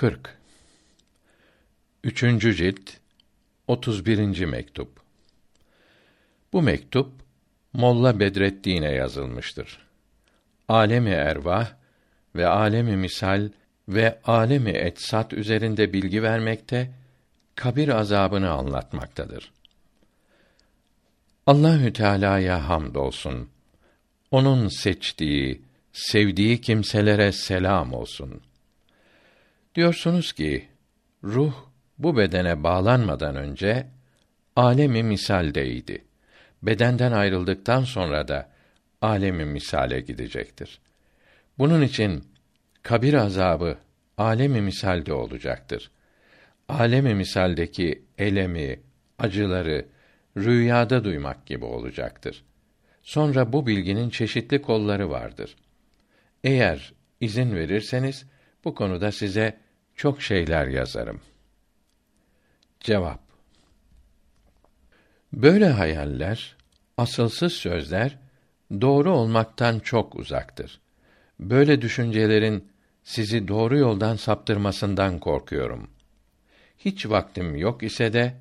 40 Üçüncü cilt 31. mektup Bu mektup Molla Bedreddin'e yazılmıştır. Alemi ervah ve alemi misal ve alemi etsat üzerinde bilgi vermekte, kabir azabını anlatmaktadır. Allahü Teala'ya hamdolsun. Onun seçtiği, sevdiği kimselere selam olsun. Diyorsunuz ki ruh bu bedene bağlanmadan önce alemi misaldeydi. Bedenden ayrıldıktan sonra da alemi misale gidecektir. Bunun için kabir azabı alemi misalde olacaktır. Alemi misaldeki elemi, acıları rüyada duymak gibi olacaktır. Sonra bu bilginin çeşitli kolları vardır. Eğer izin verirseniz bu konuda size çok şeyler yazarım. Cevap Böyle hayaller, asılsız sözler doğru olmaktan çok uzaktır. Böyle düşüncelerin sizi doğru yoldan saptırmasından korkuyorum. Hiç vaktim yok ise de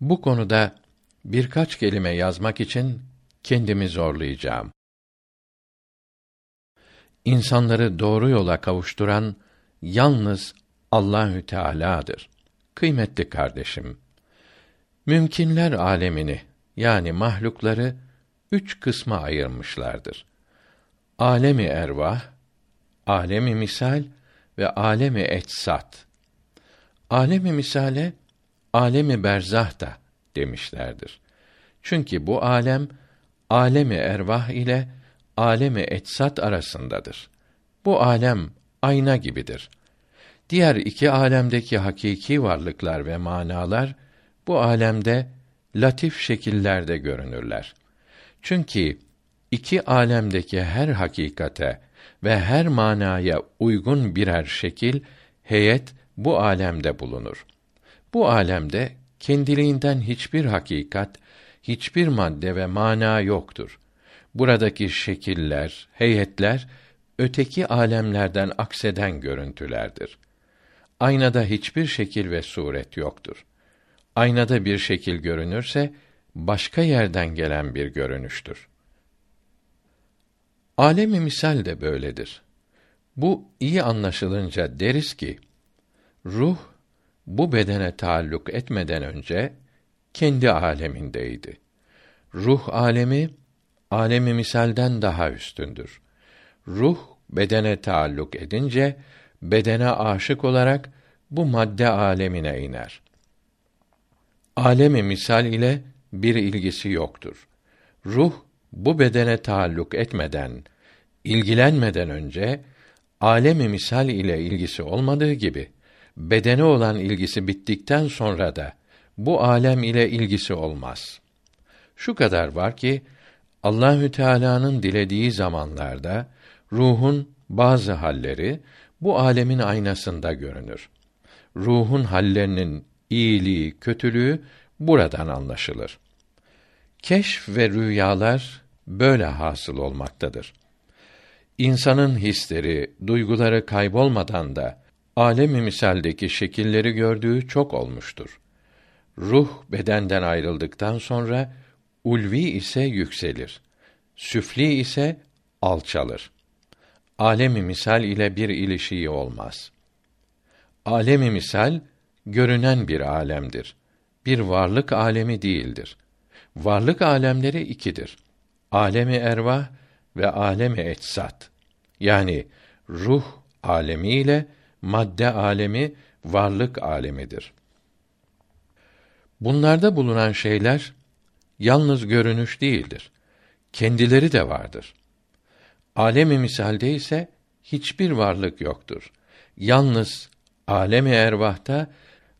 bu konuda birkaç kelime yazmak için kendimi zorlayacağım. İnsanları doğru yola kavuşturan yalnız Allahü Teala'dır. Kıymetli kardeşim, mümkinler alemini yani mahlukları üç kısma ayırmışlardır. Alemi ervah, alemi misal ve alemi etsat. Alemi misale alemi berzah da demişlerdir. Çünkü bu alem alemi ervah ile alemi etsat arasındadır. Bu alem ayna gibidir. Diğer iki alemdeki hakiki varlıklar ve manalar bu alemde latif şekillerde görünürler. Çünkü iki alemdeki her hakikate ve her manaya uygun birer şekil, heyet bu alemde bulunur. Bu alemde kendiliğinden hiçbir hakikat, hiçbir madde ve mana yoktur. Buradaki şekiller, heyetler öteki alemlerden akseden görüntülerdir. Aynada hiçbir şekil ve suret yoktur. Aynada bir şekil görünürse başka yerden gelen bir görünüştür. Alemi misal de böyledir. Bu iyi anlaşılınca deriz ki ruh bu bedene taalluk etmeden önce kendi alemindeydi. Ruh alemi alemi misalden daha üstündür. Ruh bedene taalluk edince bedene aşık olarak bu madde alemine iner. Alemi misal ile bir ilgisi yoktur. Ruh bu bedene taalluk etmeden, ilgilenmeden önce alemi misal ile ilgisi olmadığı gibi bedene olan ilgisi bittikten sonra da bu alem ile ilgisi olmaz. Şu kadar var ki Allahü Teala'nın dilediği zamanlarda ruhun bazı halleri bu alemin aynasında görünür. Ruhun hallerinin iyiliği, kötülüğü buradan anlaşılır. Keşf ve rüyalar böyle hasıl olmaktadır. İnsanın hisleri, duyguları kaybolmadan da alemi misaldeki şekilleri gördüğü çok olmuştur. Ruh bedenden ayrıldıktan sonra ulvi ise yükselir. Süfli ise alçalır. Alemi misal ile bir ilişiği olmaz. Alemi misal görünen bir alemdir. Bir varlık alemi değildir. Varlık alemleri ikidir. Alemi ervah ve alemi etsat. Yani ruh alemi ile madde alemi varlık alemidir. Bunlarda bulunan şeyler yalnız görünüş değildir. Kendileri de vardır. Alemi misalde ise hiçbir varlık yoktur. Yalnız alemi ervahta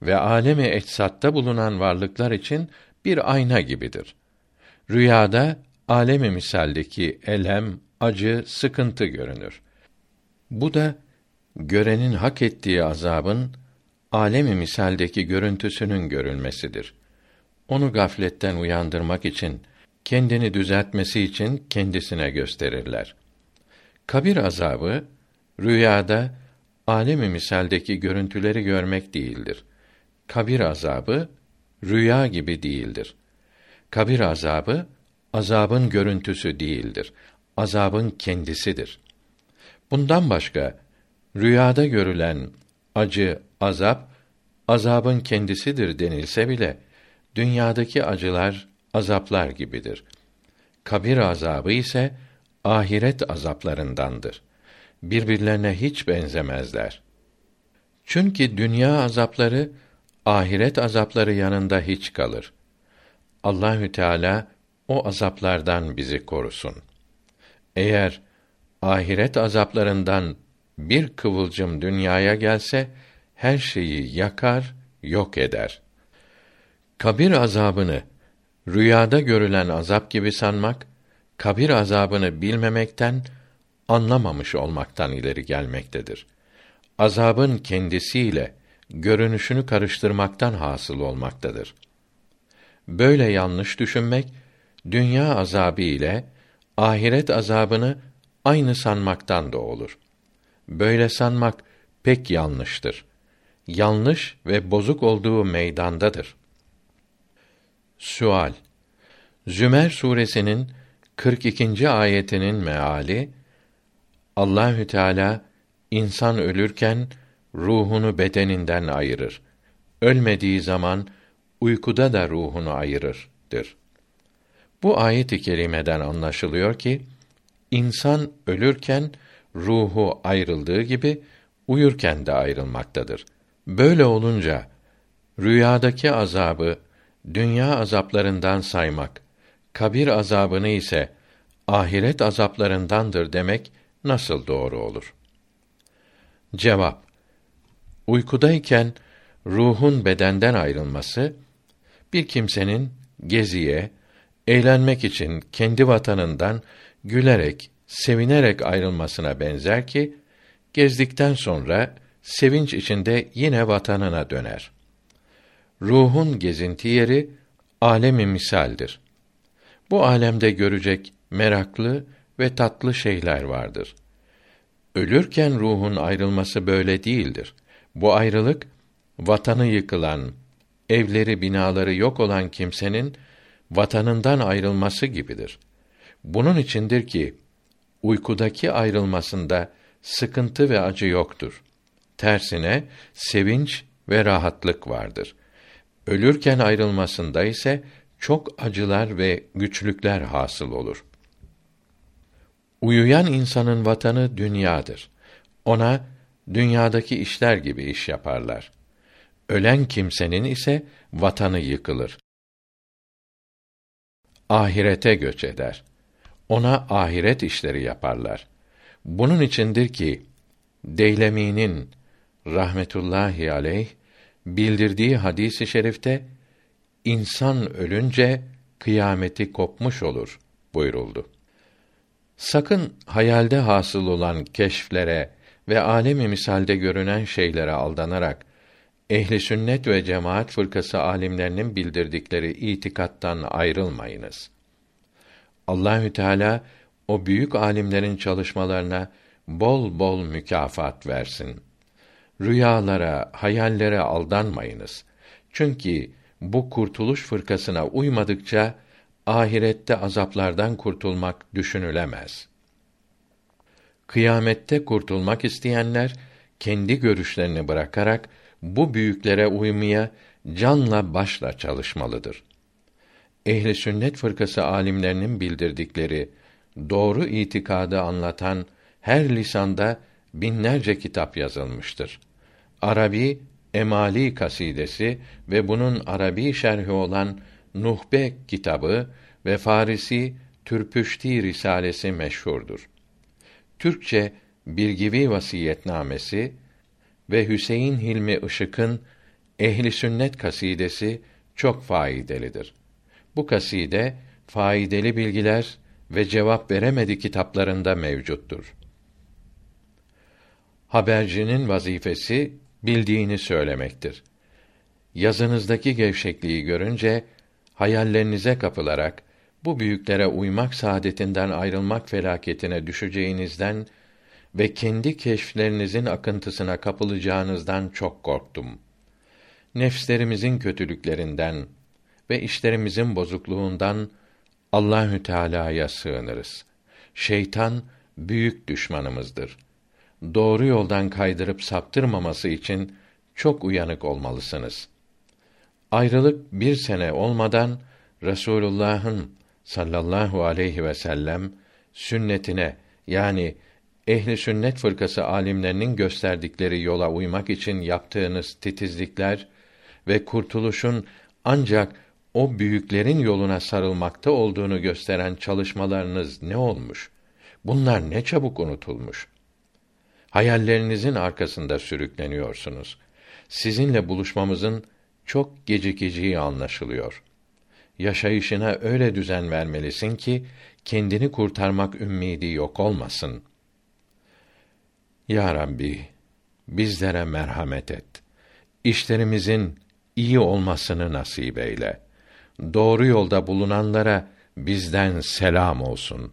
ve alemi etsatta bulunan varlıklar için bir ayna gibidir. Rüyada alemi misaldeki elem, acı, sıkıntı görünür. Bu da görenin hak ettiği azabın alemi misaldeki görüntüsünün görülmesidir. Onu gafletten uyandırmak için, kendini düzeltmesi için kendisine gösterirler. Kabir azabı rüyada alemi misaldeki görüntüleri görmek değildir. Kabir azabı rüya gibi değildir. Kabir azabı azabın görüntüsü değildir. Azabın kendisidir. Bundan başka rüyada görülen acı, azap azabın kendisidir denilse bile dünyadaki acılar azaplar gibidir. Kabir azabı ise ahiret azaplarındandır. Birbirlerine hiç benzemezler. Çünkü dünya azapları ahiret azapları yanında hiç kalır. Allahü Teala o azaplardan bizi korusun. Eğer ahiret azaplarından bir kıvılcım dünyaya gelse her şeyi yakar, yok eder. Kabir azabını rüyada görülen azap gibi sanmak, kabir azabını bilmemekten, anlamamış olmaktan ileri gelmektedir. Azabın kendisiyle görünüşünü karıştırmaktan hasıl olmaktadır. Böyle yanlış düşünmek, dünya azabı ile ahiret azabını aynı sanmaktan da olur. Böyle sanmak pek yanlıştır. Yanlış ve bozuk olduğu meydandadır. Sual Zümer suresinin 42. ayetinin meali Allahü Teala insan ölürken ruhunu bedeninden ayırır. Ölmediği zaman uykuda da ruhunu ayırırdır. Bu ayet-i kerimeden anlaşılıyor ki insan ölürken ruhu ayrıldığı gibi uyurken de ayrılmaktadır. Böyle olunca rüyadaki azabı dünya azaplarından saymak, kabir azabını ise ahiret azaplarındandır demek nasıl doğru olur? Cevap Uykudayken ruhun bedenden ayrılması bir kimsenin geziye, eğlenmek için kendi vatanından gülerek, sevinerek ayrılmasına benzer ki gezdikten sonra sevinç içinde yine vatanına döner. Ruhun gezinti yeri alemi misaldir. Bu alemde görecek meraklı ve tatlı şeyler vardır. Ölürken ruhun ayrılması böyle değildir. Bu ayrılık vatanı yıkılan, evleri, binaları yok olan kimsenin vatanından ayrılması gibidir. Bunun içindir ki uykudaki ayrılmasında sıkıntı ve acı yoktur. Tersine sevinç ve rahatlık vardır. Ölürken ayrılmasında ise çok acılar ve güçlükler hasıl olur. Uyuyan insanın vatanı dünyadır. Ona dünyadaki işler gibi iş yaparlar. Ölen kimsenin ise vatanı yıkılır. Ahirete göç eder. Ona ahiret işleri yaparlar. Bunun içindir ki Deylemi'nin rahmetullahi aleyh bildirdiği hadisi şerifte insan ölünce kıyameti kopmuş olur buyuruldu. Sakın hayalde hasıl olan keşflere ve alemi misalde görünen şeylere aldanarak ehli sünnet ve cemaat fırkası alimlerinin bildirdikleri itikattan ayrılmayınız. Allahü Teala o büyük alimlerin çalışmalarına bol bol mükafat versin. Rüyalara, hayallere aldanmayınız. Çünkü bu kurtuluş fırkasına uymadıkça ahirette azaplardan kurtulmak düşünülemez. Kıyamette kurtulmak isteyenler kendi görüşlerini bırakarak bu büyüklere uymaya canla başla çalışmalıdır. Ehli sünnet fırkası alimlerinin bildirdikleri doğru itikadı anlatan her lisanda binlerce kitap yazılmıştır. Arabi Emali kasidesi ve bunun Arabi şerhi olan Nuhbe kitabı ve Farisi Türpüşti risalesi meşhurdur. Türkçe Birgivi vasiyetnamesi ve Hüseyin Hilmi Işık'ın Ehli Sünnet kasidesi çok faydalıdır. Bu kaside faydalı bilgiler ve cevap veremedi kitaplarında mevcuttur. Habercinin vazifesi bildiğini söylemektir. Yazınızdaki gevşekliği görünce hayallerinize kapılarak bu büyüklere uymak saadetinden ayrılmak felaketine düşeceğinizden ve kendi keşflerinizin akıntısına kapılacağınızdan çok korktum. Nefslerimizin kötülüklerinden ve işlerimizin bozukluğundan Allahü Teala'ya sığınırız. Şeytan büyük düşmanımızdır. Doğru yoldan kaydırıp saptırmaması için çok uyanık olmalısınız. Ayrılık bir sene olmadan Resulullah'ın sallallahu aleyhi ve sellem sünnetine yani ehli sünnet fırkası alimlerinin gösterdikleri yola uymak için yaptığınız titizlikler ve kurtuluşun ancak o büyüklerin yoluna sarılmakta olduğunu gösteren çalışmalarınız ne olmuş? Bunlar ne çabuk unutulmuş. Hayallerinizin arkasında sürükleniyorsunuz. Sizinle buluşmamızın çok gecikeceği anlaşılıyor. Yaşayışına öyle düzen vermelisin ki kendini kurtarmak ümmidi yok olmasın. Ya Rabbi, bizlere merhamet et. İşlerimizin iyi olmasını nasip eyle. Doğru yolda bulunanlara bizden selam olsun.